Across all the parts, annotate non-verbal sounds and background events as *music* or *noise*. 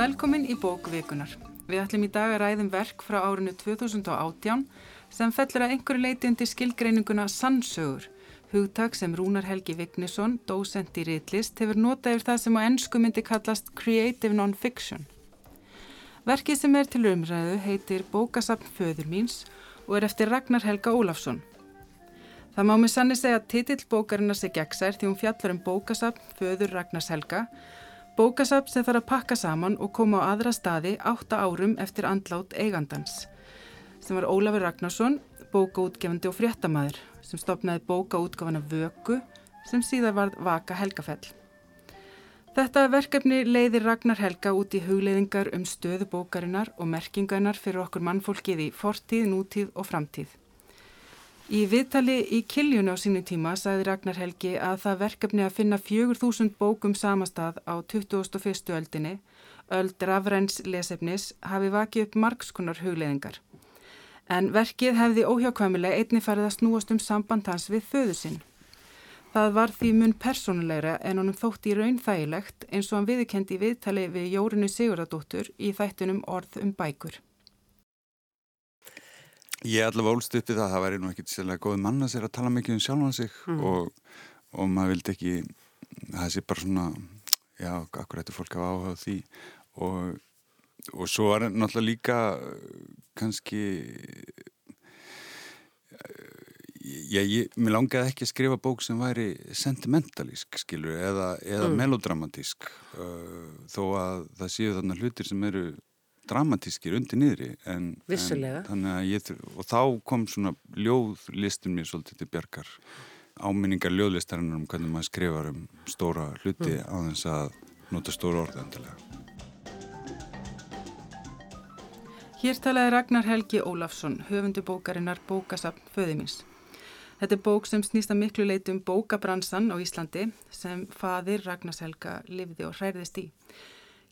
Velkomin í bókvikunar. Við ætlum í dag að ræðum verk frá árinu 2018 sem fellur að einhverju leiti undir skilgreininguna sannsögur, hugtak sem Rúnar Helgi Vignisson, dósent í Ritlist, hefur notað yfir það sem á ennsku myndi kallast Creative Non-Fiction. Verkið sem er til umræðu heitir Bókasapn föður míns og er eftir Ragnar Helga Ólafsson. Það má með sanni segja að titill bókarinnar sé gegnsær því hún fjallar um bókasapn föður Ragnars Helga, bókasapn sem þarf að pakka saman og koma á aðra staði átta árum eftir andlát eigandans, sem var Ólafur Ragnarsson, bókaútgefandi og fréttamaður, sem stopnaði bókaútgafana Vöku, sem síðar varð Vaka Helgafell. Þetta verkefni leiðir Ragnar Helga út í hugleiðingar um stöðu bókarinnar og merkingarinnar fyrir okkur mannfólkið í fortíð, nútíð og framtíð. Í viðtali í Kiljunu á sínu tíma sagði Ragnar Helgi að það verkefni að finna 4000 bókum samastað á 2001. öldinni, öld rafræns lesefnis, hafi vakið upp margskunar hugleðingar. En verkið hefði óhjákvæmilega einni farið að snúast um samband hans við föðu sinn. Það var því mun personulegra en honum þótt í raun þægilegt eins og hann viðkendi í viðtali við Jórinu Sigurðardóttur í þættunum Orð um bækur. Ég allavega ólst uppi það að það væri nú ekkit sérlega góð manna sér að tala mikið um sjálfan sig mm. og, og maður vildi ekki það sé bara svona já, akkur þetta fólk hafa áhugað því og, og svo var náttúrulega líka kannski já, ég, mér langiði ekki að skrifa bók sem væri sentimentalísk, skilur, eða, eða mm. melodramatísk uh, þó að það séu þarna hlutir sem eru dramatískir undir niðri en, en ég, og þá kom svona ljóðlistin mér svolítið til bjargar. Áminningar ljóðlistarinnar um hvernig maður skrifar um stóra hluti mm. á þess að nota stóra orða endilega. Hér talaði Ragnar Helgi Ólafsson höfundu bókarinnar Bókasapn föðimins Þetta er bók sem snýsta miklu leiti um bókabransan á Íslandi sem fadir Ragnars Helga lifði og hræðist í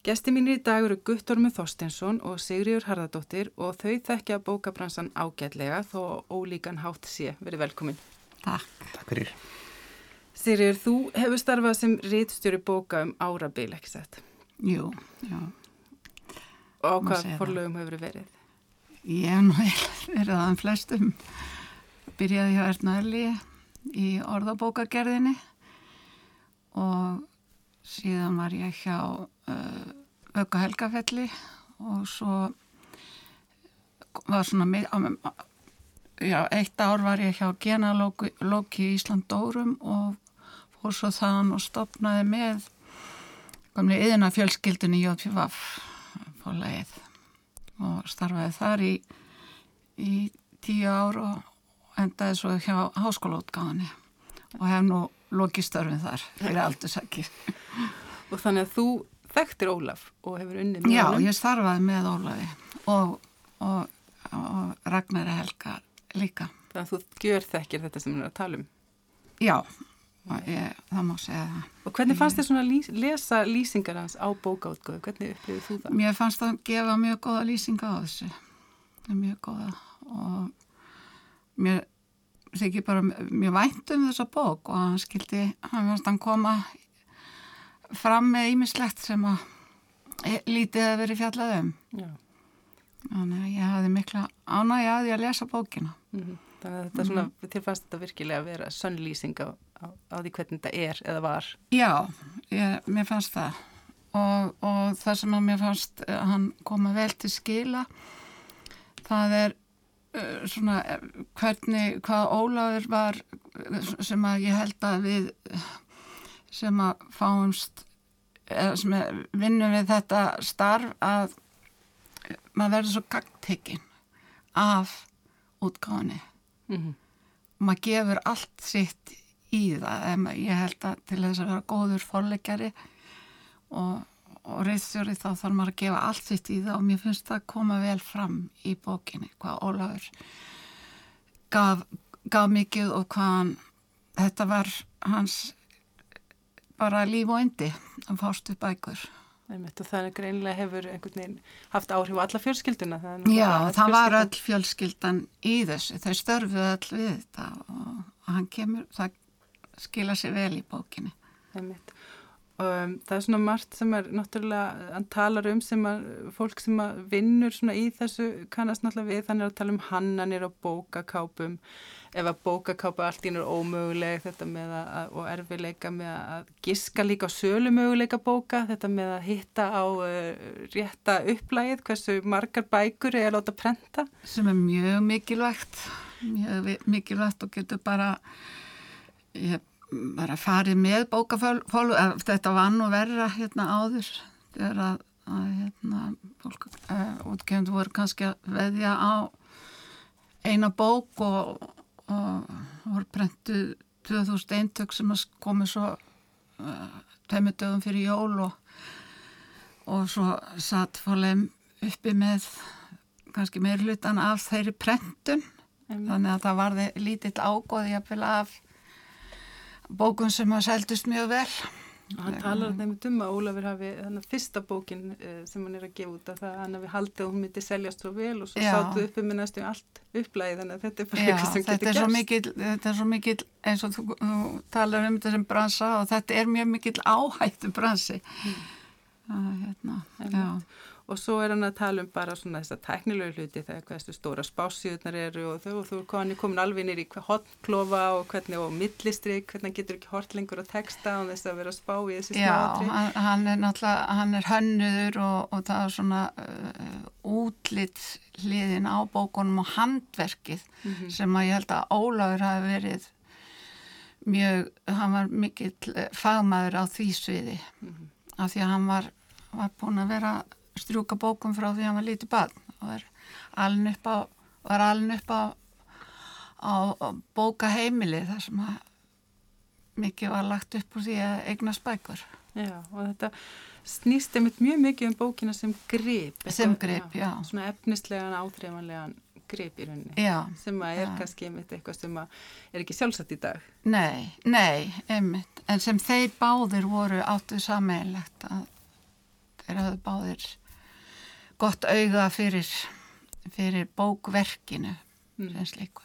Gesti mínir í dag eru Guttormur Þorstensson og Sigriður Harðardóttir og þau þekkja bókabransan ágætlega þó ólíkan hátt sé. Verið velkomin. Takk. Takk fyrir. Sigriður, þú hefur starfað sem rítstjóri bóka um árabil, ekki sett? Jú, já. Og á hvað forlögum hefur verið? Ég hef nú *laughs* verið aðan flestum. Byrjaði hjá Ernaðli í orðabókagerðinni og síðan var ég hjá uh, Öka Helgafelli og svo var svona já, eitt ár var ég hjá Genalóki Íslandórum og fór svo þann og stopnaði með komni yðina fjölskyldunni Jóðfjöfaf fórlegið og starfaði þar í, í tíu ár og endaði svo hjá háskólaútgáðinni og hef nú lokistörfin þar fyrir aldursæki Og þannig að þú þekktir Ólaf og hefur unnið með honum? Já, ég starfaði með Ólafi og, og, og Ragnar Helga líka Þannig að þú gjör þekkir þetta sem við erum að tala um Já, ég, það má segja það Og hvernig fannst þið svona að lýs, lesa lýsingar hans á bókáttgóðu? Hvernig upplifið þú það? Mér fannst það að gefa mjög góða lýsinga á þessu mjög góða og mér þykir bara mjög vænt um þessa bók og hann skildi, hann fannst hann koma fram með ímislegt sem að lítið að veri fjallað um Já. þannig að ég hafði mikla ánægi að lesa bókina mm -hmm. Þannig að þetta er svona, mm -hmm. tilfast þetta virkilega að vera sönnlýsing á, á, á því hvernig þetta er eða var Já, ég, mér fannst það og, og það sem að mér fannst að hann koma vel til skila það er uh, svona hvernig, hvað Ólafur var sem að ég held að við sem að fáumst sem vinnum við þetta starf að maður verður svo gangtekinn af útgáðinni mm -hmm. maður gefur allt sitt í það ég held að til þess að vera góður fórleikari og, og reyðstjóri þá þarf maður að gefa allt sitt í það og mér finnst það að koma vel fram í bókinni hvað Ólafur gaf, gaf mikið og hvað hann, þetta var hans bara líf og endi að fást upp bækur. Og þannig greinlega hefur einhvern veginn haft áhrif á alla fjölskylduna það Já, það var öll fjölskyldan í þessu, þau störfuð öll við þetta og hann kemur, það skila sér vel í bókinni. Einmitt. Um, það er svona margt sem er náttúrulega, hann talar um sem að fólk sem að vinnur svona í þessu kannast náttúrulega við, þannig að tala um hannanir og bókakápum ef að bókakápa allt ín er ómöguleg þetta með að, og erfileika með að giska líka á sölu möguleika bóka, þetta með að hitta á uh, rétta upplægið, hversu margar bækur er að láta prenta. Sem er mjög mikilvægt, mjög mikilvægt og getur bara, ég bara farið með bókafólu þetta var nú verra hérna áður þegar að, að hérna, fólk uh, eh, útgefndu voru kannski að veðja á eina bók og, og voru brentu 2000 eintök sem komið svo uh, tveimur dögum fyrir jól og, og svo satt fólum uppi með kannski meir hlutan af þeirri prentun mm. þannig að það varði lítill ágóði af bókun sem að seldust mjög vel og hann talar um þeim að Ólafur hafi þannig að fyrsta bókin uh, sem hann er að gefa út að það hann hafi haldið og hún myndi seljast svo vel og svo Já. sátu uppi með næstu allt upplæði þannig að þetta er bara Já, eitthvað sem getur gerst. mikil, þetta er svo mikil eins og þú, þú talar um þetta sem bransa og þetta er mjög mikil áhættu bransi mm. að, hérna, og svo er hann að tala um bara svona þess að teknilegu hluti þegar hversu stóra spásíðunar eru og þú, þú er komin alveg nýri í hotnklofa og hvernig og millistrik, hvernig getur ekki hort lengur að texta og þess að vera að spá í þessi smáatri. Já, hann, hann er náttúrulega, hann er hönnuður og, og það er svona uh, útlitt hliðin á bókunum og handverkið mm -hmm. sem að ég held að Óláður hafi verið mjög, hann var mikill fagmaður á því sviði mm -hmm. af því að hann var, var búin að vera strjúka bókum frá því að hann var lítið barn og var aln upp á, upp á, á, á bókaheimili þar sem að mikið var lagt upp úr því að eigna spækur. Já og þetta snýst einmitt mjög mikið um bókina sem grip. Sem grip, já. já. Svona efnislegan, áþreifanlegan grip í rauninni. Já. Sem að er já. kannski einmitt eitthvað sem að er ekki sjálfsagt í dag. Nei, nei, einmitt. En sem þeir báðir voru áttuð sammeilegt að þeir hafðu báðir gott auða fyrir, fyrir bókverkinu mm. sem sliku.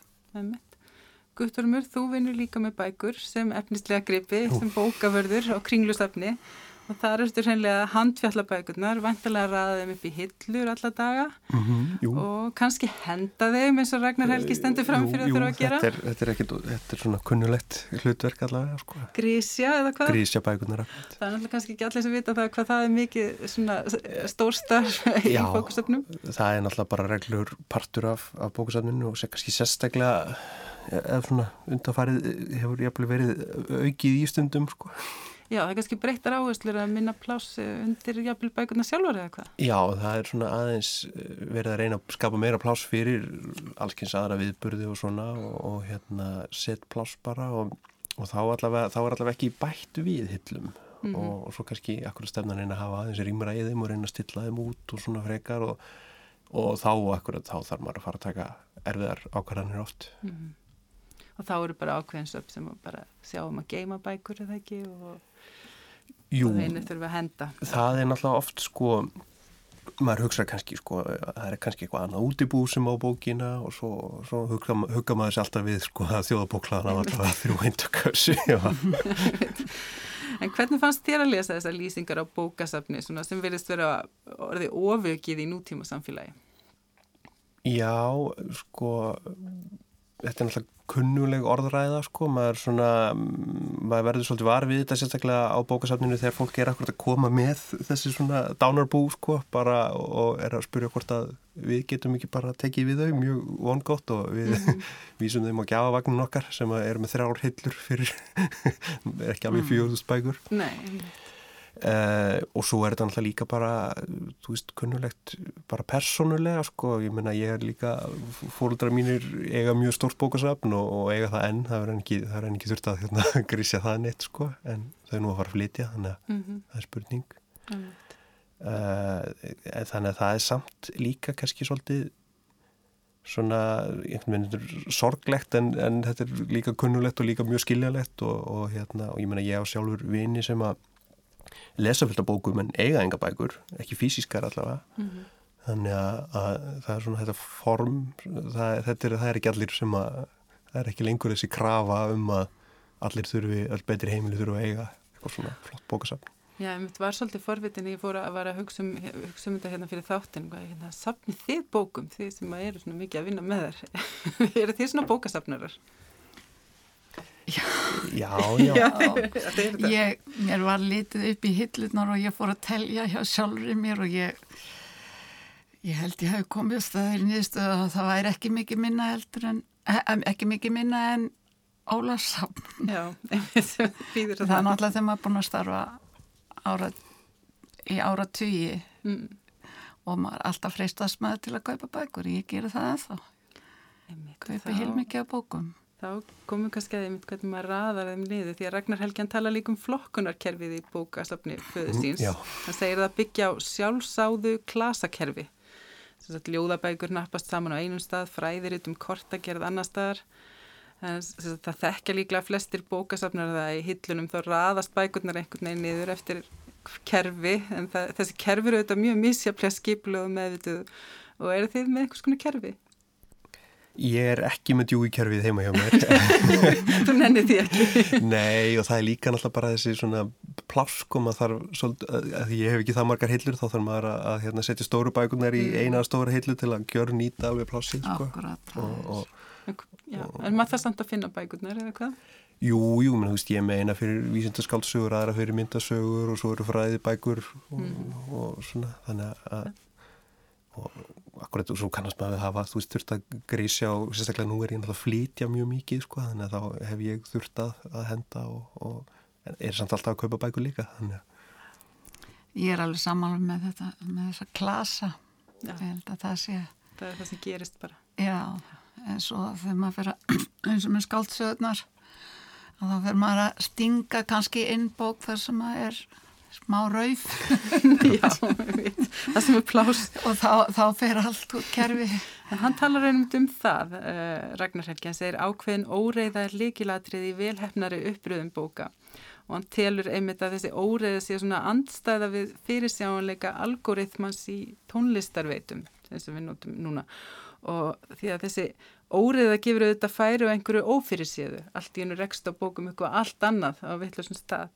Guttormur, þú vinnur líka með bækur sem efnislega gripi, Jú. sem bókavörður á kringlusafni og það eru þetta hreinlega handfjallabækurnar vantilega ræðið þeim upp í hillur alla daga. Mm -hmm, og kannski henda þeim eins og Ragnar Helgi stendur fram fyrir jú, að þurfa að gera. er, þetta, er ekki, þetta er svona kunnulegt hlutverk allavega sko. Grísja eða hvað? Grísja bækurnar Það er náttúrulega kannski ekki allir sem vita það hvað það er mikið stórstarf í bókusöfnum Það er náttúrulega bara reglur partur af, af bókusöfninu og kannski sérstaklega eða svona undanfarið hefur ég verið aukið í stundum sko Já, það er kannski breyttar áherslur að minna pláss undir jafnvel bækurna sjálfur eða hvað? Já, það er svona aðeins eh, verið að reyna að skapa meira pláss fyrir allskyns aðra viðburði og svona og, og hérna set pláss bara og, og þá, allavega, þá er allavega ekki bætt við hillum mm -hmm. og, og svo kannski akkur stefnan reyna að hafa aðeins rýmra í þeim og reyna að stilla þeim út og svona frekar og þá akkurat þá þarf maður að fara að taka erfiðar ákvarðanir oft. Mm -hmm. Og þá eru bara ákveðinsöp sem bara sjáum að geima bækur eða ekki og Jú. Það er náttúrulega oft sko, maður hugsa kannski sko, það er kannski eitthvað annað útibú sem á bókina og svo, svo hugga, hugga maður sér alltaf við sko að þjóðabóklaðan á alltaf þrjú eintökauðs. *laughs* en hvernig fannst þér að lesa þessar lýsingar á bókasafni sem verðist vera orðið ofökið í nútíma samfélagi? Já, sko þetta er náttúrulega kunnuleg orðræða sko, maður svona maður verður svolítið var við þetta sérstaklega á bókasafninu þegar fólk er akkurat að koma með þessi svona dánarbú sko bara og er að spyrja hvort að við getum ekki bara tekið við þau mjög vongótt og við mm -hmm. *laughs* vísum þeim á gjafavagnun okkar sem er með þrjár hillur fyrir *laughs* ekki alveg mhm. fjóðust bækur Nei Uh, og svo er þetta náttúrulega líka bara þú veist, kunnulegt bara persónulega, sko, ég menna ég er líka fólkdra mínir eiga mjög stórt bókasafn og, og eiga það enn það er enn ekki, ekki þurft að hérna, *laughs* grísja það neitt, sko, en þau er nú að fara að flytja þannig að mm -hmm. það er spurning mm -hmm. uh, þannig að það er samt líka kannski svolítið svona, einhvern veginn sorglegt en, en þetta er líka kunnulegt og líka mjög skiljalegt og, og hérna, og ég menna ég á sjálfur vini sem að lesa fullt af bókum en eiga enga bækur, ekki fysiskar allavega mm -hmm. þannig að, að það er svona þetta form það, þetta er, það er ekki allir sem að það er ekki lengur þessi krafa um að allir þurfi, all betri heimili þurfi að eiga eitthvað svona flott bókasafn Já, ég var svolítið forvitin, ég fór að, að hugsa, um, hugsa um þetta hérna fyrir þáttin, hérna, sapni þið bókum, þið sem eru svona mikið að vinna með þær. *laughs* eru þið svona bókasapnarar? Já, já. já. já ég, mér var litið upp í hillunar og ég fór að telja hjá sjálfur mér og ég, ég held ég hef komið staðir nýðstöðu að það væri ekki mikið minna heldur en, eh, ekki mikið minna en Ólarsafn. Já, *laughs* það er náttúrulega þegar maður er búin að starfa ára, í ára tugi mm. og maður alltaf freistast maður til að kaupa bækur ég gera það ennþá kaupa heilmikið af bókum þá komum kannski að einmitt hvernig maður raðar þeim liði því að Ragnar Helgjan tala líka um flokkunarkerfið í bókasafni föðustýns mm, hann segir það byggja á sjálfsáðu klasakerfi. Þess að ljóðabækur nappast saman á einum stað fræðir um kortagerð annar staðar. Það þekkja líklega flestir bókasafnar það í hillunum þá raðast bækurnar einhvern veginn niður eftir kerfi. En það, þessi kerfi eru auðvitað mjög misjaflega skiplu og meðvituð. Og eru þið með einhvers konar kerfi? Ég er ekki með djúi kerfið heima hjá mér *laughs* Þú nennir því ekki *laughs* Nei og það er líka náttúrulega bara þessi svona pláskum að þarf svolítið, að ég hef ekki það margar hillur þá þarf maður að, að hérna, setja stóru bækunar í mm. eina stóra hillu til að gjör nýta alveg plásið sko. Já, en maður það samt að finna bækurnar eða hvað? Jú, jú, menn þú veist ég með eina fyrir vísindaskáldsögur, aðra fyrir myndasögur og svo eru fræði bækur og, mm. og svona, þannig að og akkurat og svo kannast maður að hafa, þú veist, þurft að grísja og sérstaklega nú er ég náttúrulega að flytja mjög mikið, sko, þannig að þá hef ég þurft að, að henda og, og er samt alltaf að kaupa bækur líka, þannig að Ég er alveg samanlega með þetta, með þessa klasa, Já. ég held að það sé Það er það sem gerist bara Já, en svo þegar maður fyrir að, *clears throat* eins og með skáldsögurnar að þá fyrir maður að stinga kannski innbók þar sem maður er smá rauf *laughs* Já, það sem er plás og þá, þá fer allt úr kerfi. En hann talar einum um það uh, Ragnar Helgi, hann segir ákveðin óreiða er líkilatrið í velhefnari uppröðum bóka. Og hann telur einmitt að þessi óreiða sé svona andstæða við fyrirsjáanleika algoritmans í tónlistarveitum eins og við notum núna. Og því að þessi óriða gefur auðvitað færi og einhverju ófyrirsíðu allt í hennu rekst á bókum eitthvað allt annað á vittlusum stað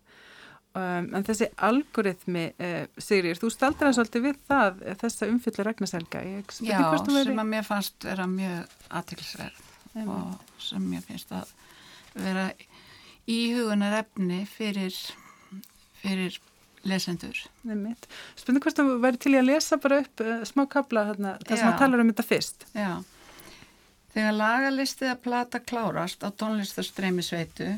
um, en þessi algoritmi uh, Sigrir, þú staldrar svolítið við það þessa umfyllu regnaselga Já, sem að mér fannst vera mjög aðtilsverð og sem mér finnst að vera íhugunar efni fyrir fyrir lesendur. Spurning hvort þú væri til í að lesa bara upp uh, smá kabla þarna, þar sem að tala um þetta fyrst. Já. Þegar lagalistið að plata klárast á tónlistarstreymi sveitu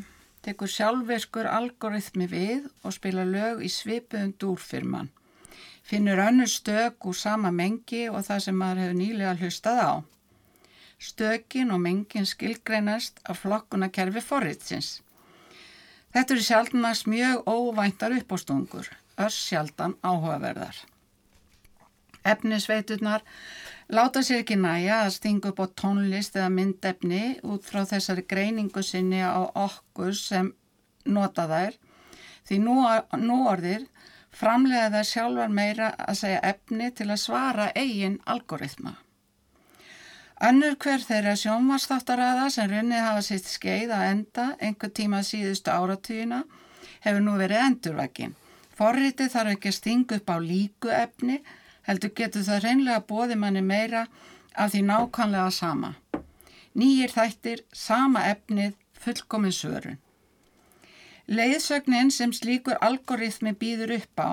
tekur sjálfverskur algoritmi við og spila lög í svipuðum dúrfirman. Finnur önnur stök úr sama mengi og það sem maður hefur nýlega hlustað á. Stökin og mengin skilgreinast af flokkunakerfi forritsins. Þetta eru sjálfnast mjög óvæntar uppástungur, öss sjaldan áhugaverðar. Efnisveiturnar láta sér ekki næja að stinga upp á tónlist eða myndefni út frá þessari greiningu sinni á okkur sem nota þær því nú, nú orðir framlega það sjálfar meira að segja efni til að svara eigin algoritma. Önnur hver þeirra sjónvarsþáttaraða sem runnið hafa sitt skeið að enda einhver tíma síðustu áratvíuna hefur nú verið endurvækin. Forritið þarf ekki að stinga upp á líku efni, heldur getur það reynlega bóði manni meira af því nákvæmlega sama. Nýjir þættir, sama efnið, fullkomin svörun. Leiðsögnin sem slíkur algoritmi býður upp á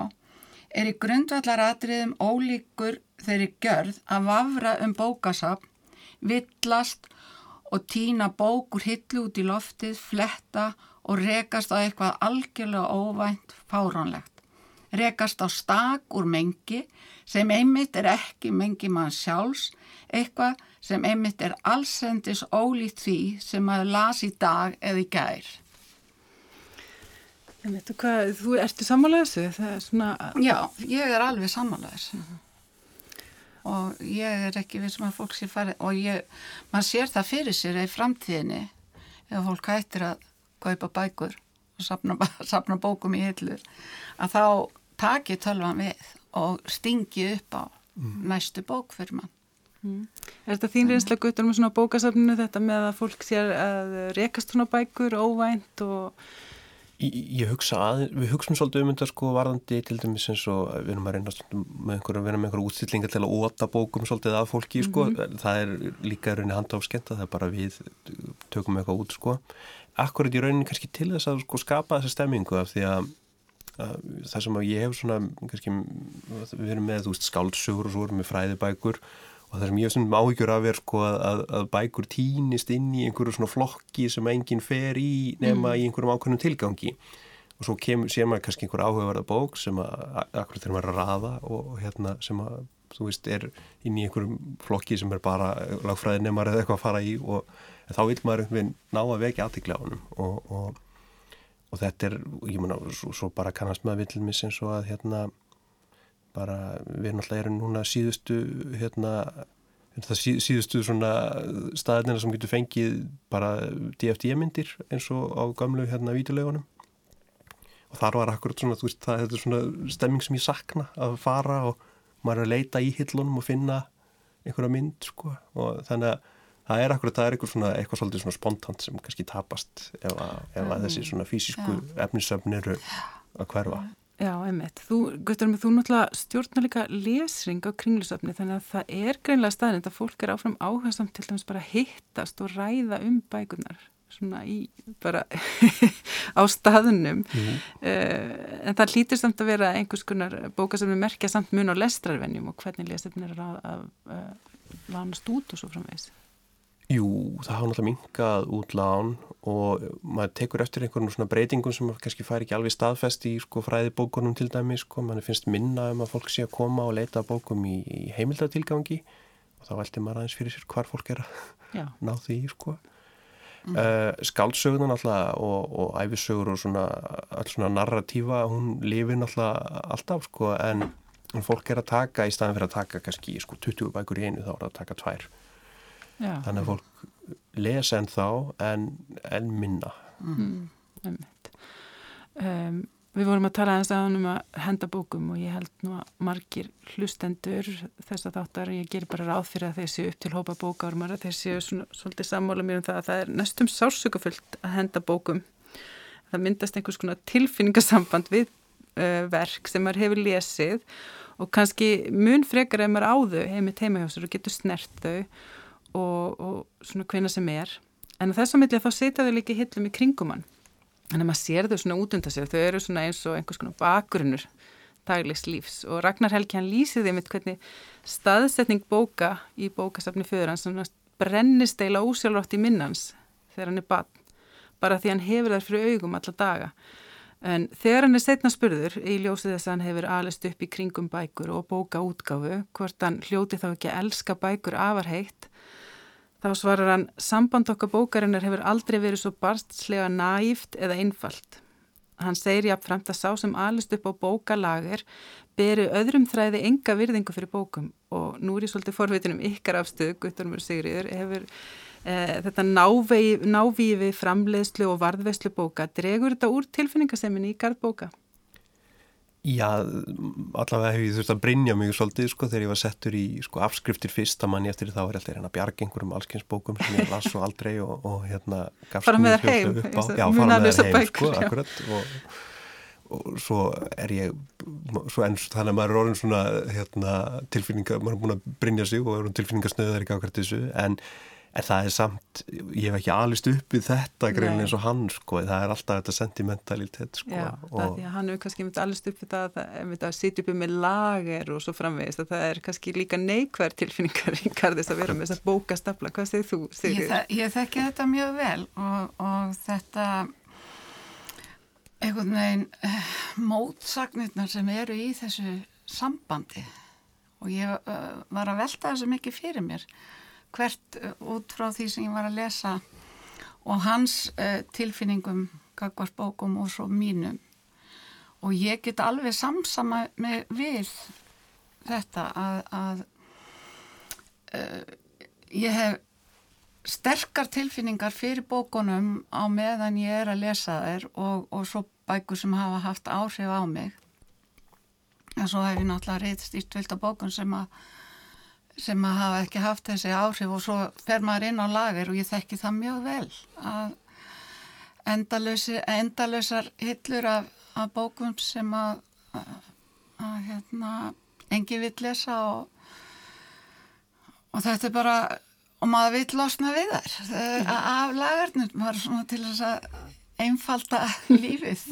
er í grundvallar atriðum ólíkur þeirri gjörð að vafra um bókasapn villast og týna bókur hillu út í loftið, fletta og rekast á eitthvað algjörlega óvænt fáránlegt. Rekast á stak úr mengi sem einmitt er ekki mengi mann sjálfs, eitthvað sem einmitt er allsendis ólít því sem maður las í dag eða í gær. En veitu hvað, þú ertu sammálaðis? Svona... Já, ég er alveg sammálaðis. Uh -huh og ég er ekki við sem að fólk sé farið og ég, maður sér það fyrir sér í framtíðinni ef fólk hættir að kaupa bækur og sapna, *laughs* sapna bókum í hillu að þá taki tölvan við og stingi upp á mm. næstu bók fyrir mann mm. Er þetta þín reynslega guttur með svona bókasafninu þetta með að fólk sér að rekast svona bækur óvænt og Ég hugsa að, við hugsaum svolítið um þetta sko varðandi til dæmis eins og við erum að reyna með einhverja, við erum með einhverja útstillingar til að óta bókum svolítið að fólki sko, mm -hmm. það er líka rauninni handa á skenta, það er bara við tökum eitthvað út sko. Akkurat í rauninni kannski til þess að sko skapa þessa stemmingu af því að, að það sem að ég hef svona, kannski við erum með veist skáldsögur og svo erum við fræðibækur og það sem ég hef svona áhyggjur af er sko að, að bækur týnist inn í einhverju svona flokki sem enginn fer í nema mm. í einhverjum ákveðnum tilgangi og svo kemur, sé maður kannski einhver áhugaverða bók sem að, akkur þegar maður er að raða og, og hérna sem að, þú veist, er inn í einhverjum flokki sem er bara lagfræði nefnar eða eitthvað að fara í og þá vil maður einhvern veginn ná að vekja aðtikla á hann og, og, og þetta er, ég að, svo, svo bara kannast maður villmis eins og að hérna bara við náttúrulega erum núna síðustu hérna það sí, síðustu svona staðinina sem getur fengið bara DFD-myndir eins og á gamlu hérna vítulegunum og þar var akkurat svona, þú veist, það er svona stemming sem ég sakna að fara og maður er að leita í hillunum og finna einhverja mynd, sko. Og þannig að það er akkurat, það er eitthvað svona eitthvað svolítið svona spontant sem kannski tapast ef að, ef að þessi svona fysisku efnisöfn eru að hverfa Já, einmitt. Þú, Guðtur, þú náttúrulega stjórnar líka lesring á kringlusöfni þannig að það er greinlega staðnind að fólk er áfram áhersamt til dæmis bara hittast og ræða um bækunar svona í bara *laughs* á staðunum mm. uh, en það hlýtur samt að vera einhvers konar bóka sem er merkja samt mun á lestrarvenjum og hvernig lesefnir er að, að, að lánast út og svo framvegs. Jú, það hafa náttúrulega minkað út lán og maður tekur eftir einhvern svona breytingum sem kannski fær ekki alveg staðfest í sko, fræðibókunum til dæmi sko. mann finnst minna um að fólk sé að koma og leita bókum í, í heimildatilgangi og þá veldi maður aðeins fyrir sér hvar fólk er að *laughs* ná því sko. mm. uh, skáldsöguna náttúrulega og, og æfisögur og svona alls svona narratífa, hún lifir náttúrulega alltaf sko en fólk er að taka í staðan fyrir að taka kannski sko 20 bækur í einu þá er það að taka tvær Já. þannig að fólk lesa en þá en, en minna mm. um, Við vorum að tala aðeins aðan um að henda bókum og ég held nú að margir hlustendur þess að þáttar ég ger bara ráð fyrir að þeir séu upp til hópa bókármar að þeir séu svona, svolítið sammála mér um það að það er næstum sársökufullt að henda bókum það myndast einhvers konar tilfinningasamband við uh, verk sem maður hefur lesið og kannski mun frekar ef maður áðu heimið teimahjósur og getur snert þau og, og svona hvena sem er. En þess að millja þá setja þau líka hillum í kringumann en að maður sér þau svona út undan sig þau eru svona eins og einhvers konar bakgrunnur daglegs lífs. Og Ragnar Helgi hann lýsið þeim eitthvað hvernig staðsetning bóka í bókasafni föður hans svona brennist eila ósjálfrátt í minnans þegar hann er bann bara því hann hefur þær fyrir augum alla daga. En þegar hann er setna spurður í ljósið þess að hann hefur alist upp í kringum bækur og bóka útgáfu hvort hann hljóti þá ekki að elska bækur afarheitt Þá svarar hann, samband okkar bókarinnar hefur aldrei verið svo barstlega næft eða einfalt. Hann segir jáfnframt að sá sem alist upp á bókalager beri öðrum þræði enga virðingu fyrir bókum og nú er ég svolítið forvitin um ykkar afstöðu, Guttormur Sigriður, hefur e, þetta návíi við framleiðslu og varðveislu bóka, dregur þetta úr tilfinningaseminni í gardbóka? Já, allavega hef ég þurft að brinja mig svolítið sko þegar ég var settur í sko afskriftir fyrst að manni eftir þá er alltaf hérna bjarg einhverjum allskynnsbókum sem ég las svo aldrei og, og hérna gafst mér hljóta upp á. Já, fara með það heim sko, akkurat og, og svo er ég, svo enn þannig að maður er orðin svona hérna tilfinninga, maður er búin að brinja sig og er orðin tilfinningasnöðar í gafkvært þessu en En það er samt, ég hef ekki alveg uppið þetta grein eins og hann sko, það er alltaf þetta sentimentalitet sko. Já, og... það er því að hann hefur kannski alveg uppið það að sitja uppið með lager og svo framvegist að það er kannski líka neikvært tilfinningar *laughs* í garðis að vera með þess að bóka stafla. Hvað segir þú? Ég, þa ég þekki þetta mjög vel og, og þetta einhvern veginn uh, mótsagnirnar sem eru í þessu sambandi og ég uh, var að velta þessu mikið fyrir mér hvert uh, út frá því sem ég var að lesa og hans uh, tilfinningum, kakvart bókum og svo mínum. Og ég get alveg samsama með við þetta að, að uh, ég hef sterkar tilfinningar fyrir bókunum á meðan ég er að lesa þær og, og svo bækur sem hafa haft áhrif á mig. En svo hef ég náttúrulega reyðst ístvilt á bókun sem að sem að hafa ekki haft þessi áhrif og svo fer maður inn á lager og ég þekki það mjög vel að, endalösar hillur af, af bókum sem að, að, að hérna, engi vill lesa og, og þetta er bara og maður vill losna við þær. Af lagarnir, maður svona til þess að einfalda *laughs* lífið.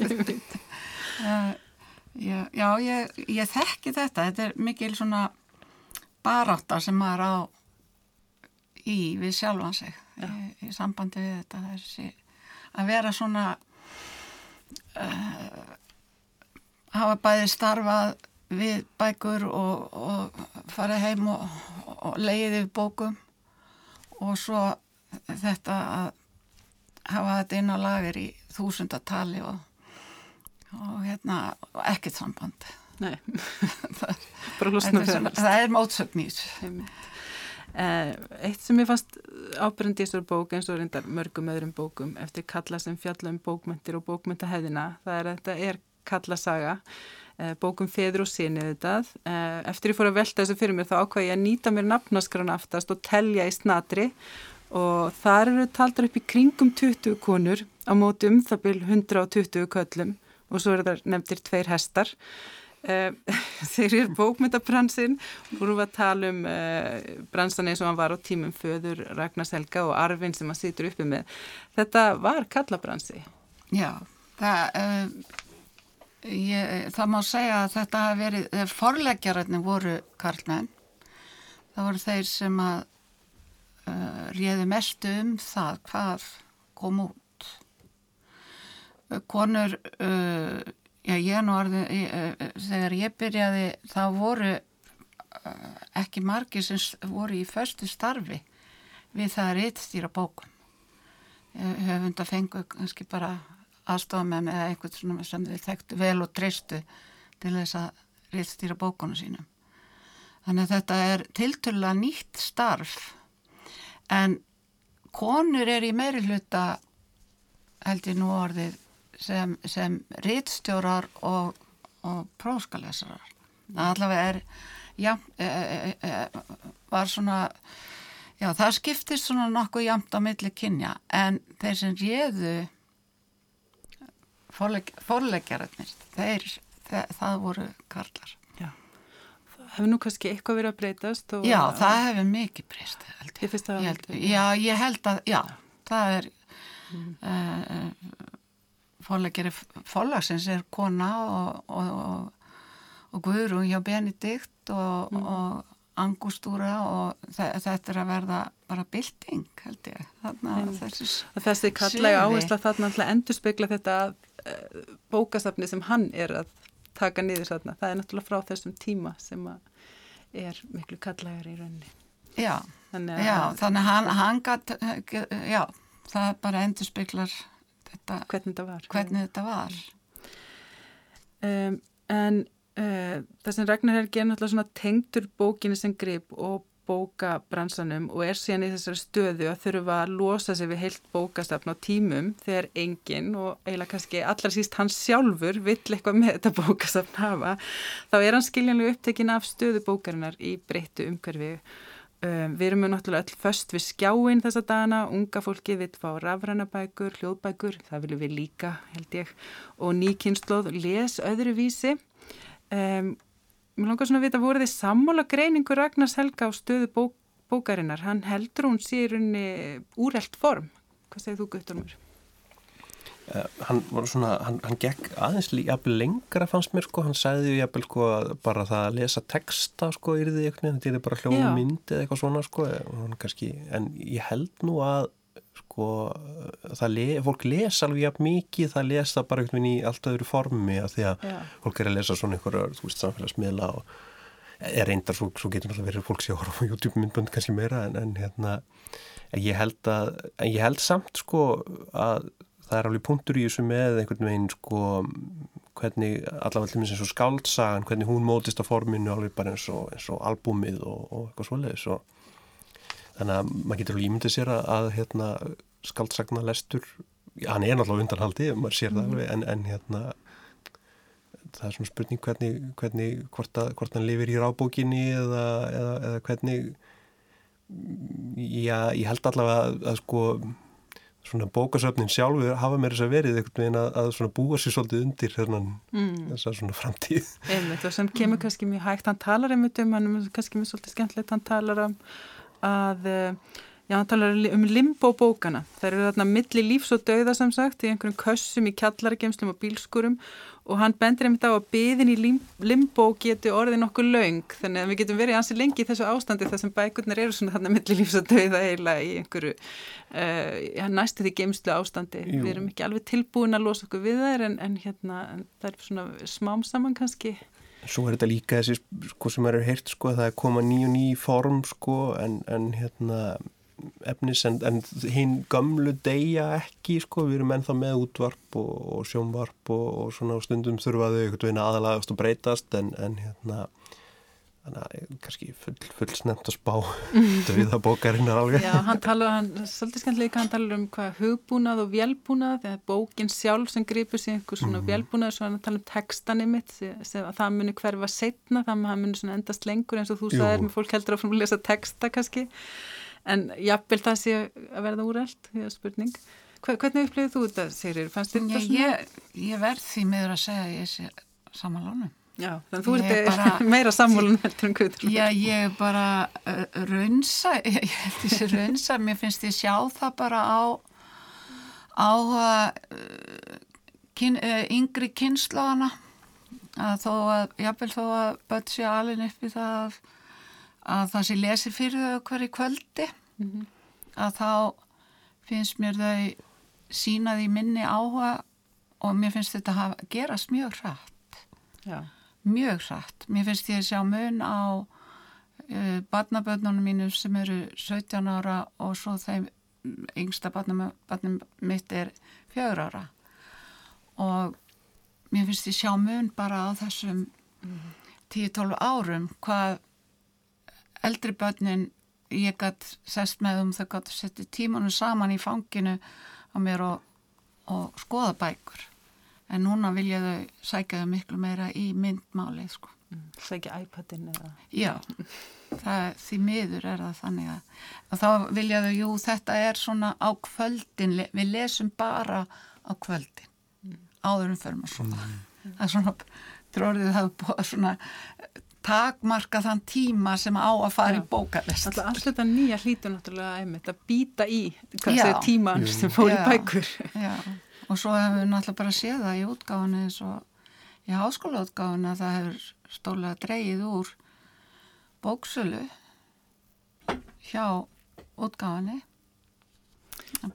Já, já ég, ég þekki þetta. Þetta er mikil svona baráta sem maður á í við sjálfan sig í, í sambandi við þetta þessi, að vera svona uh, hafa bæði starfað við bækur og, og fara heim og, og leiði bókum og svo þetta að hafa þetta inn á lager í þúsundatali og, og hérna ekkert samband Nei, *laughs* það, bara hlustna er, sem, það er mótsögn í þessu. Eh, Eitt sem ég fannst ábyrjandi í þessar bók eins og reyndar mörgum öðrum bókum eftir kalla sem fjalla um bókmyndir og bókmyndahæðina það er að þetta er kallasaga eh, bókum feður og sinni þetta eh, eftir ég fór að velta þessu fyrir mér þá ákvæði ég að nýta mér nafnaskrana aftast og telja í snatri. Og þar eru taldar upp í kringum 20 konur á móti um það byrj 120 köllum og svo eru það nefndir tveir hestar *laughs* þeir eru bókmyndabransin vorum við að tala um uh, bransan eins og hann var á tímum föður Ragnars Helga og Arvin sem hann situr uppi með. Þetta var kallabransi. Já, það uh, ég, það má segja að þetta hafi verið, forleggjararnir voru karlmenn. Það voru þeir sem að uh, réði mestu um það hvað kom út. Konur uh, já ég nú orði uh, þegar ég byrjaði þá voru ekki margir sem voru í förstu starfi við það að reytstýra bókum. Höfund að fengu kannski bara aðstofamenn eða einhvern sem þið þekktu vel og treystu til þess að reytstýra bókunum sínum. Þannig að þetta er tilturlega nýtt starf en konur er í meiri hluta held ég nú orðið sem, sem rítstjórar og, og próskalesarar. Það allavega er, já, e, e, e, var svona, já, það skiptist svona nokkuð jamt á milli kynja, en þeir sem réðu forleg, forleggjararnir, þeir, þeir, það voru karlar. Já, það hefur nú kannski eitthvað verið að breytast. Já, það hefur mikið breyst, ég. Það að ég held að, já, það er... Mm. Uh, fórleggeri fórlagsins er kona og, og, og, og Guðrún hjá Benedikt og mm. Angustúra og þetta er að verða bara bilding held ég. Mm. þessi kallega áhersla þarna endur spekla þetta uh, bókasafni sem hann er að taka niður þarna, það er náttúrulega frá þessum tíma sem er miklu kallegar í rauninni. Já, þannig að, já, þannig að hann, hann gat, já, það bara endur speklar þetta, hvernig þetta var, hvernig þetta var. Um, en uh, það sem Ragnar er náttúrulega svona tengtur bókinni sem grip og bóka bransanum og er síðan í þessari stöðu að þurfa að losa sig við heilt bókastafn á tímum þegar enginn og eiginlega kannski allar síst hans sjálfur vill eitthvað með þetta bókastafn hafa þá er hann skiljanlega upptekinn af stöðu bókarinnar í breyttu umhverfið Um, við erum náttúrulega öll först við skjáin þessa dana, unga fólki vil fá rafrænabækur, hljóðbækur, það viljum við líka held ég og nýkynnslóð les öðru vísi. Um, mér langar svona að vita, voru þið sammála greiningu Ragnars Helga á stöðu bók, bókarinnar? Hann heldur hún sérunni úrelt form. Hvað segir þú? Uh, hann var svona, hann, hann gekk aðeins jafnvel lengra fannst mér sko, hann sagði jafnvel sko bara það að lesa texta sko í því eitthvað, þetta er bara hljóðu myndi eða eitthvað svona sko, kannski, en ég held nú að sko, le, fólk lesa alveg jafn mikið, það lesa bara einhvern veginn í allt öðru formi að því að Já. fólk er að lesa svona einhverjar, þú veist, samfélagsmiðla og er reyndar, svo, svo getur náttúrulega verið fólk sér á YouTube myndbönd kannski meira en, en hérna, en ég held að, en ég held samt sko að það er alveg punktur í þessu með einhvern veginn sko hvernig allavega til minnst eins og skáltsagan hvernig hún mótist á forminu alveg bara eins og, eins og albúmið og, og eitthvað svoleiðis og þannig að maður getur alveg ímyndið sér að, að hérna, skáltsagna lestur hann er náttúrulega undanhaldi maður sér það mhm. alveg en, en hérna það er svona spurning hvernig, hvernig hvort, að, hvort hann lifir í rábókinni eða, eða, eða hvernig já, ég held allavega að, að sko svona bókasöfnin sjálfur hafa mér þess að verið einhvern veginn að, að svona búa sér svolítið undir þennan mm. þess að svona framtíð einmitt og sem kemur kannski mjög hægt hann talar einmitt um, hann er kannski mjög svolítið skemmtilegt hann talar um að uh, Já, hann talar um limbo bókana. Það eru þarna milli lífs og dauða sem sagt í einhverjum kössum í kjallaragemslum og bílskurum og hann bendir einmitt á að byðin í limbo geti orðið nokkuð laung þannig að við getum verið ansi lengi í þessu ástandi þar sem bækurnar eru svona þarna milli lífs og dauða eiginlega í einhverju uh, næstu því gemslu ástandi. Jú. Við erum ekki alveg tilbúin að losa okkur við þær en, en hérna en það er svona smám saman kannski. Svo er þetta líka þessi sko sem er heirt sko að það er koma ný og ný form sko en, en hérna efnis en, en hinn gamlu deyja ekki sko, við erum ennþá með útvarp og, og sjónvarp og, og svona stundum þurfaðu einhvern veginn aðalagast og breytast en, en hérna kannski full, full snemt að spá *laughs* döiða bókarinnar alveg. Já, hann tala, hann, svolítið skemmtilega hann tala um hvað hugbúnað og vélbúnað þegar bókin sjálf sem gripur sér einhver svona mm. vélbúnað, svo hann tala um textanið mitt að það muni hverfa setna það muni endast lengur eins og þú sagðir með fólk heldur áfram að lesa texta kannski en jafnvel það sé að verða úrælt því að spurning hvernig upplifið þú þetta, Sigrir? Svona? Ég, ég verð því meður að segja að ég sé samanlónu Já, þannig að þú ert bara, *laughs* meira sammálun heldur en kvöldur. Já, ég er bara uh, raunsa, *laughs* ég held þessi raunsa, mér finnst ég sjá það bara á, á uh, kyn, uh, yngri kynnslóðana, að þó að, jáfnvel þó að börn sé alveg í það að það sé lesi fyrir þau hverju kvöldi mm -hmm. að þá finnst mér þau sínað í minni áhuga og mér finnst þetta að gerast mjög hratt Já. mjög hratt mér finnst ég að sjá mun á uh, barnaböndunum mínum sem eru 17 ára og svo þeim yngsta barnum mitt er 4 ára og mér finnst ég sjá mun bara á þessum mm -hmm. 10-12 árum hvað eldri börnin ég gætt sest með um þau gætt að setja tímanum saman í fanginu á mér og, og skoða bækur en núna vilja þau sækja þau miklu meira í myndmáli sko. mm, Sækja iPadin eða? Já, það, því miður er það þannig að, að þá vilja þau, jú þetta er svona á kvöldin við lesum bara á kvöldin mm. áðurum fyrir maður svona mm. það er svona, tróðið það búið svona takmarka þann tíma sem á að fara Já. í bókalest Alltaf alls þetta nýja hlítu náttúrulega einmitt að býta í tíman sem fór í bækur. Já. og svo hefur við náttúrulega bara séð það í útgáðinu eins og í háskóla útgáðinu að það hefur stólega dreyið úr bóksölu hjá útgáðinu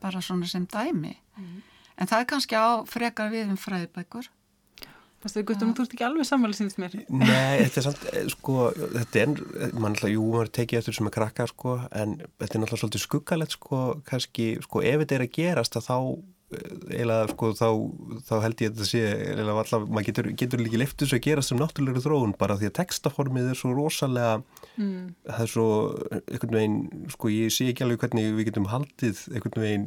bara svona sem dæmi. Mm. en það er kannski á frekar við um fræðibækur Það er gott um þú ert ekki alveg sammálið sínist mér. Nei, þetta er *laughs* samt, eh, sko, þetta er, mann alltaf, jú, maður tekið eftir sem er krakka, sko, en þetta er náttúrulega svolítið skuggalegt, sko, kannski, sko, ef þetta er að gerast að þá, eh, eiginlega, sko, þá, þá held ég að þetta sé, eiginlega, alltaf, maður getur, getur líki leftið svo að gerast sem náttúrulega þróun, bara því að textaformið er svo rosalega, mm. það er svo, einhvern veginn, sko, ég sé ekki alveg hvernig við getum haldið, einhvern veginn,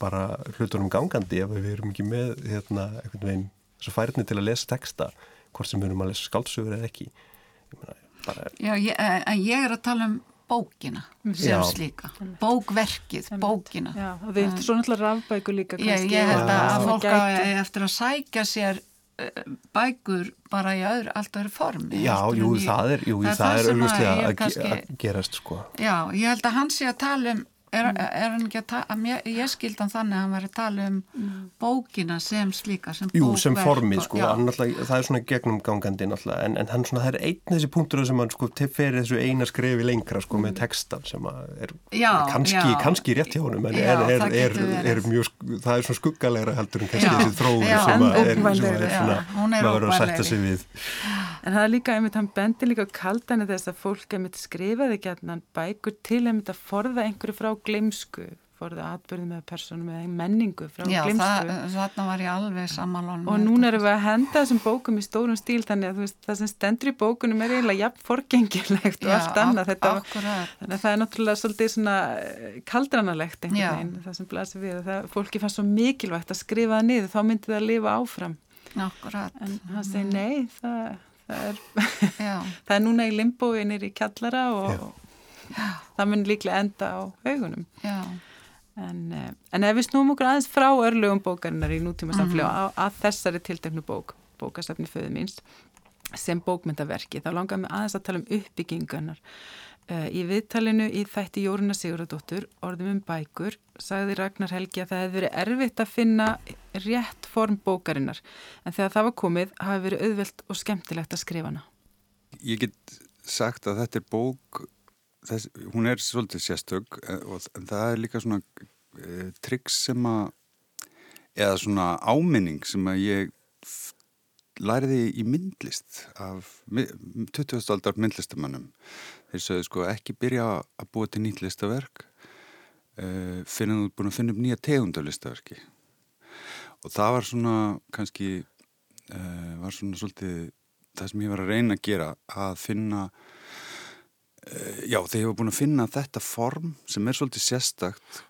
bara hlutunum gangandi ef við erum ekki með, hérna, einhvern veginn þess að færni til að lesa texta hvort sem við erum að lesa skálsugur eða ekki ég bara... Já, ég, ég er að tala um bókina sem já. slíka, bókverkið bókina. Já, og þið ertu svo náttúrulega rafbækur líka kannski. Ég, ég held að, að fólk á eftir að sækja sér eh, bækur bara í öðru, allt öðru formi. Já, jú, ég, það er, jú, það, það er auðvitað að, kannski, að gerast, sko. Já, ég held að hann sé að tala um Er, mm. er hann ekki að tala, ég, ég skildan þannig að hann var að tala um mm. bókina sem slíka, sem Jú, bókverk. Jú, sem formið, sko, það er svona gegnum gangandi náttúrulega, en, en hann svona, það er einn þessi punktur sem hann sko fer þessu eina skrefi lengra, sko, með mm. textan sem er já, kannski, já. kannski rétt hjá hann, en já, er, er, er mjög, það er svona skuggalega heldur en kannski þessi þróður sem er svona, maður verður að setja sig við. En það er líka, einmitt, hann bendir líka kaldan þess að fólk einmitt skrifaði gætnan bækur til einmitt að forða einhverju frá glemsku forðið atbyrði með personum eða menningu frá Já, glemsku. Já, þarna var ég alveg samanlónum. Og núna erum við að henda þessum bókum í stórum stíl þannig að veist, það sem stendur í bókunum er eiginlega jafn forgengilegt og allt annað. Þetta, þannig að það er náttúrulega svolítið svona eh, kaldranalegt einhvern veginn það sem blasir við. Það, fólki fannst svo mikilvægt að skrifa það niður, þá myndi það að lifa áfram. Akkurat. En hann segi nei, það, það, er, *laughs* það er núna í limbóinir í kjallara og Já það mun líklega enda á augunum. En, eh, en ef við snúum okkur aðeins frá örlögum bókarinnar í nútíma samfélag Mhm. að, að þessari tilteknu bók, bókasafni föðu míns, sem bókmyndaverki, þá langar mig aðeins að tala um uppbyggingunar. Uh, í viðtalinu í þætti Jóruna Sigurðardóttur, orðum um bækur, sagði Ragnar Helgi að það hefði verið erfitt að finna rétt form bókarinnar, en þegar það var komið hafi verið auðvelt og skemmtilegt að skrifa hana. Ég get sagt að þetta er bók, þess, hún er svolítið sérstök eh, en það er líka svona e, tryggs sem að, eða svona áminning sem að ég læriði í myndlist af mi- 20. aldar myndlistamannum. Þeir sögðu sko ekki byrja að búa til nýtt listaverk uh, fyrir að þú ert búin að finna upp nýja tegund af listaverki. Og það var svona kannski, uh, var svona svolítið það sem ég var að reyna að gera að finna uh, já, þegar ég var búin að finna þetta form sem er svolítið sérstakt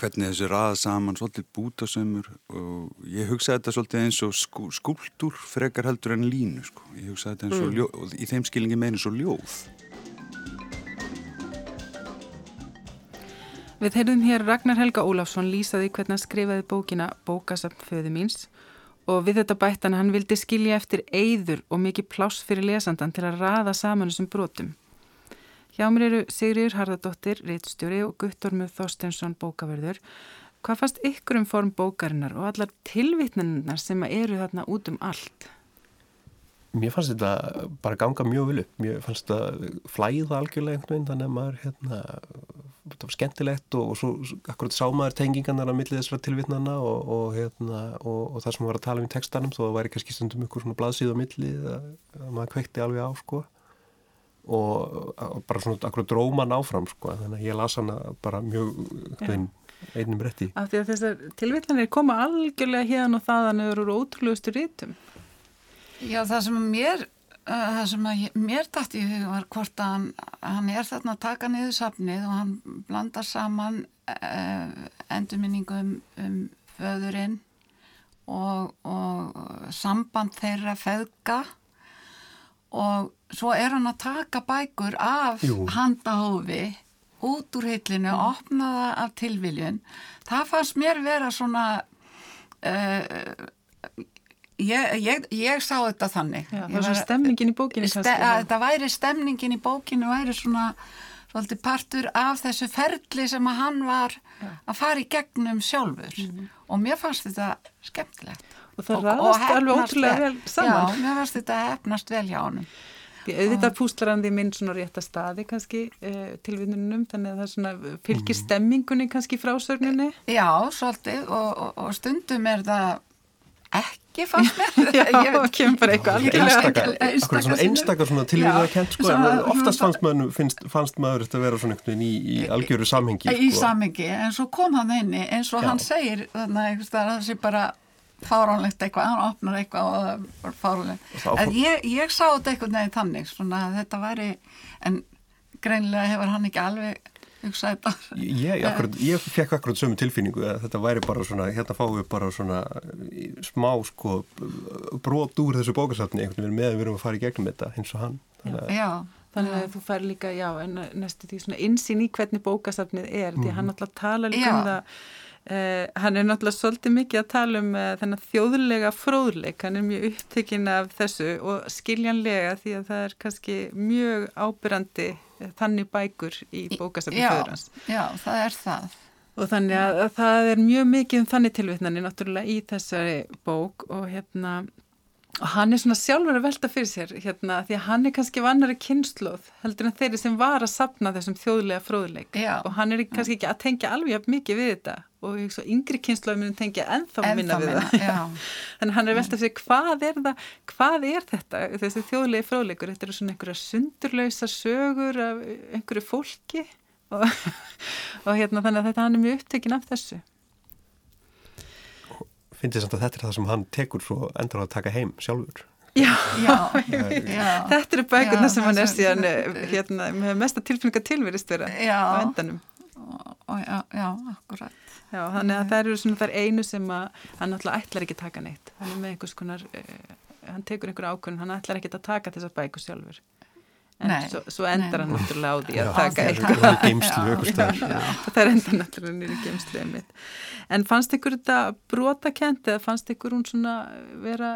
hvernig þessu raða saman svolítið bútasömmur og ég hugsaði þetta svolítið eins og skú, skúltúr frekar heldur en línu sko. ég hugsaði þetta eins og ljóð og í þeim skilingi eins og ljóð Við heyrðum hér Ragnar Helga Ólafsson lýsaði hvernig hann skrifaði bókina Bókasafn föðu míns og við þetta bættan hann vildi skilja eftir eyður og mikið pláss fyrir lesandan til að raða saman þessum brotum. Hjá mér eru Sigriður Harðardóttir, Ritstjóri og Guttormur Þorstensson bókaverður. Hvað fannst ykkur um form bókarinnar og allar tilvitnaninnar sem eru þarna út um allt? Mér fannst þetta bara ganga mjög vel upp. Mér fannst þetta flæða algjörlega einhvern veginn, þannig að maður, hérna, þetta var skemmtilegt og, og svo akkurat sá maður tengingarnar á millið þessara tilvitnana og, og, hérna, og, og það sem var að tala um í textanum, þó það væri kannski stundum ykkur svona blaðsíð á millið að, að maður kveikti alveg á, sko. Og, bara svona akkurat dróman áfram, sko, þannig að ég las hana bara mjög, einhvern veginn, einnum rétti. Af því að þessar tilvitnanir koma algjörlega hérna og þaðan eru ótrúlegustu rítum. Já, það sem mér, uh, það sem mér dætt í hug var hvort að hann, hann er þarna að taka niður safnið og hann blandar saman uh, endurminningum um föðurinn og, og samband þeirra feðga og svo er hann að taka bækur af Jú. handahófi út úr hillinu, opna það af tilviljun. Það fannst mér vera svona uh, ég, ég, ég sá þetta þannig. Já, það var- stemningin í bókinni Ste, að þetta væri stemningin í bókinu væri svona svolítið partur af þessu ferli sem að hann var að fara í gegnum sjálfur. Mhm. og mér fannst þetta skemmtilegt. Og það raðast alveg ótrúlega vel. saman. Já, mér fannst þetta hefnast vel hjá hann því minn svona rétta staði kannski uh, tilvinnunum þannig að það svona fylgir stemmingunni kannski frásögninni. Já, svolítið. Og, og, og stundum er það ekki fannst mér *laughs* Já, Ég veit- kemur bara eitthvað Ég- algjörlega. einstaka, einstaka akkurat svona sinnum. einstaka svona tilvíða kent sko, svona- en oftast svona- fannst maður, finnst, fannst maður þetta að vera svona einhvern veginn í, í algjöru samhengi í sko. samingi, en svo kom hann inni eins og Já. hann segir þannig að það sé bara fáránlegt eitthvað, hann opnar eitthvað og það var fáránlegt. Það En ég, ég sá þetta einhvern veginn þannig, svona að þetta væri, en greinilega hefur hann ekki alveg hugsað þetta. Ég, akkurat, ég fekk akkurat sömu tilfinningu að þetta væri bara svona, hérna fáum við bara svona í- smá sko brot úr þessu bókasafni einhvern veginn með að við erum að fara í gegnum þetta eins og hann. Þannig að- Já, Þannig að þú fær líka, já, en næstu því svona insýn í hvernig bókasafnið er, því að hann náttúrulega tala líka um Já. það, uh, hann er náttúrulega svolítið mikið að tala um uh, þennan þjóðlega fróðleik, hann er mjög upptekinn af þessu og skiljanlega því að það er kannski mjög ábyrrandi uh, þannig bækur í bókasafnið já, föður hans. já, það er það. Og þannig að, að það er mjög mikið um þannig tilvitnani náttúrulega í þessari bók og hérna, og hann er svona sjálfur að velta fyrir sér hérna því að hann er kannski vannari kynnslóð heldur en þeirri sem var að sapna þessum þjóðlega fróðleik Já. og hann er kannski ekki að tengja alveg mikið við þetta og svo yngri kynnslóð munum tengja ennþá Ennþá minna við það. *laughs* að hann er velta fyrir sér hvað er það, hvað er þetta, þessi þjóðlegi fróðleikur, þetta eru svona einhverja sundurlausa sögur af einhverju fólki og, *laughs* og hérna þannig að þetta hann er mjög upptekinn af þessu. Finnst samt að þetta er það sem hann tekur svo endur að taka heim sjálfur Já, Já, já. þetta eru bækurna Já, sem hann er síðan eh, hérna, með mesta tilfinninga tilverist vera Já. á endanum. Og, og, já, já, akkurat. Já, þannig að það eru svona þar einu sem að hann náttúrulega ætlar ekki að taka neitt. Hann er með einhvers konar, uh, hann tekur einhver ákvörn, hann ætlar ekki að taka þessar bækur sjálfur. En Nei, svo, svo endar hann náttúrulega á því að taka eitthvað það er enda náttúrulega nýri geimslu einmitt. En fannst ykkur þetta brotakent eða fannst ykkur hún svona vera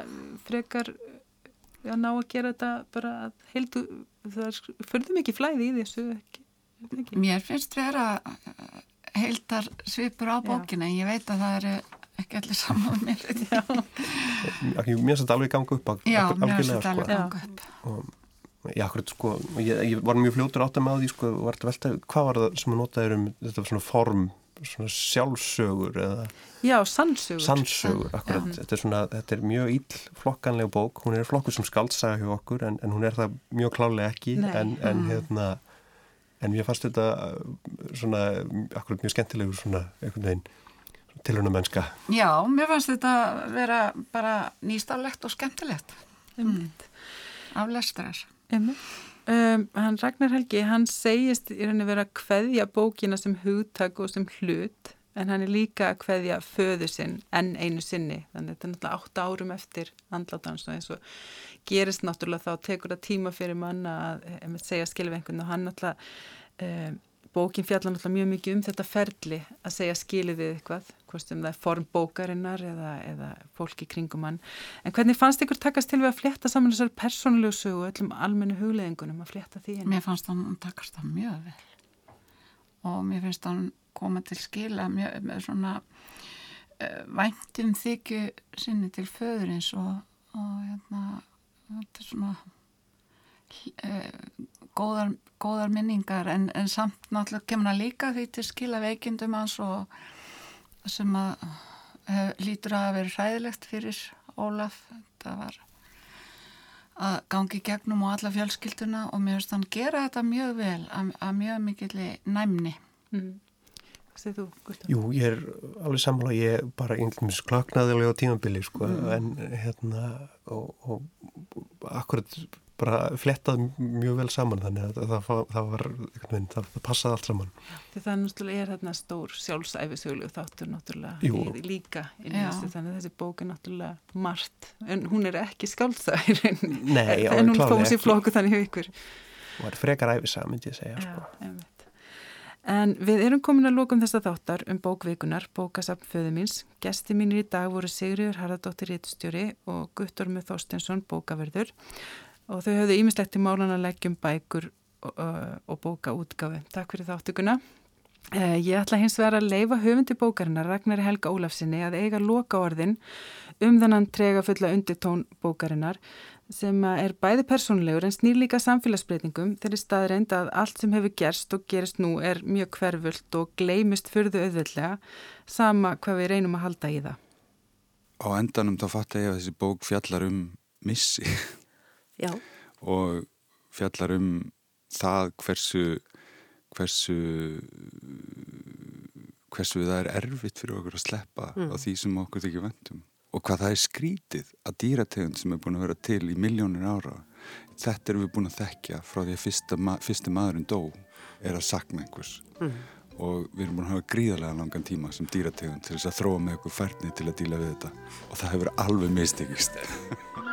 frekar að ná að gera þetta bara að heildu, það förðum ekki flæði í þessu ekki, ekki. Mér finnst vera heildar svipur á bókina ég veit að það eru ekki allir saman mér. Finnst þetta alveg ganga upp að- Já mér finnst þetta sko. alveg ganga upp. Já, akkurat sko, ég, ég var mjög fljótur átt að með því sko, var þetta velta, hvað var það sem að notaður um þetta svona form, svona sjálfsögur eða Já, sannsögur. sannsögur, akkurat, Já. þetta er svona, þetta er mjög ill flokkanleg bók, hún er flokkur sem skaldsaga hjá okkur en, en hún er það mjög klálega ekki Nei. en, en Mm. hérna, en mér fannst þetta uh, svona, akkurat mjög skemmtilegur svona, einhvern veginn, tilhörna mennska. Já, mér fannst þetta vera bara nýstaflegt og skemmtilegt Einmitt. af lestrar. Um, hann Ragnar Helgi, hann segist í rauninni vera að kveðja bókina sem hugtak og sem hlut en hann er líka að kveðja föðu sinn enn einu sinni, þannig að þetta er náttúrulega átta árum eftir andlátans og eins og gerist náttúrulega þá tekur það tíma fyrir manna að um, segja skilf einhvern og hann náttúrulega um, bókin fjallar náttúrulega mjög mikið um þetta ferli að segja skilið við eitthvað hvort sem það er form bókarinnar eða, eða fólki kringum hann en hvernig fannst ykkur takast til við að flétta saman þessar persónulegu sögu og öllum almennu hugleðingunum að flétta því inn? Mér fannst hann takast það mjög vel og mér finnst hann koma til skila mjög, með svona uh, væntum þykju sinni til föðurins og, og hérna þetta er svona góðar, góðar minningar en, en samt náttúrulega kemur hann líka því til skila veikindum hans og sem að uh, lítur að hafa verið hræðilegt fyrir Ólaf það var að gangi gegnum og alla fjölskylduna og mér finnst hann gera þetta mjög vel að, að mjög mikill næmni. Mm. Þú, Gustaf? Jú, ég er alveg sammála, ég bara einhvern veginn klaknaðilega á tímabili, sko, en hérna, og, og akkurat bara flettað mjög vel saman, þannig að það, það, það var, einhvern veginn, það, það passaði allt saman. Því það náttúrulega er hérna stór sjálfsæfisöglu þáttur náttúrulega Jú. í, líka inn í Já. þessu þannig að þessi bók er náttúrulega margt en hún er ekki Nei, alveg en hún klárlega fóð sér ekki. flokku þannig hjá ykkur. Það var frekar æfisa, myndi ég segja, sko. einmitt. En við erum komin að lókum þessa þáttar um bókvikunar, bókasafn föðu míns. Gesti mínir í dag voru Sigriður Harðardóttir Ítstjóri og Guttormur Þorstensson bókaverður og þau höfðu ímislegt til málan að leggjum bækur og, og bóka útgafu. Takk fyrir þáttökuna. Eh, Ég ætla hins vegar að leifa höfundi bókarinnar Ragnari Helga Ólafsinni að eiga loka orðin um þennan trega fulla undirtón bókarinnar sem er bæði persónulegur en snýr líka samfélagsbreytingum þeirri staðreind að allt sem hefur gerst og gerist nú er mjög hverfult og gleymist fyrðu auðvöldlega sama hvað við reynum að halda í það. Á endanum þá fatt ég að þessi bók fjallar um missi *laughs* Já. og fjallar um það hversu hversu hversu það er erfitt fyrir okkur að sleppa á því sem okkur þykir vendum og hvað það er skrítið að dýrategund sem er búin að vera til í miljónir ára þetta erum við búin að þekkja frá því að fyrsta, ma fyrsti maðurinn dó er að sakna einhvers. Og við erum búin að hafa gríðarlega langan tíma sem dýrategund til þess að þróa með okkur færni til að díla við þetta. Og það hefur alveg mistekist *laughs*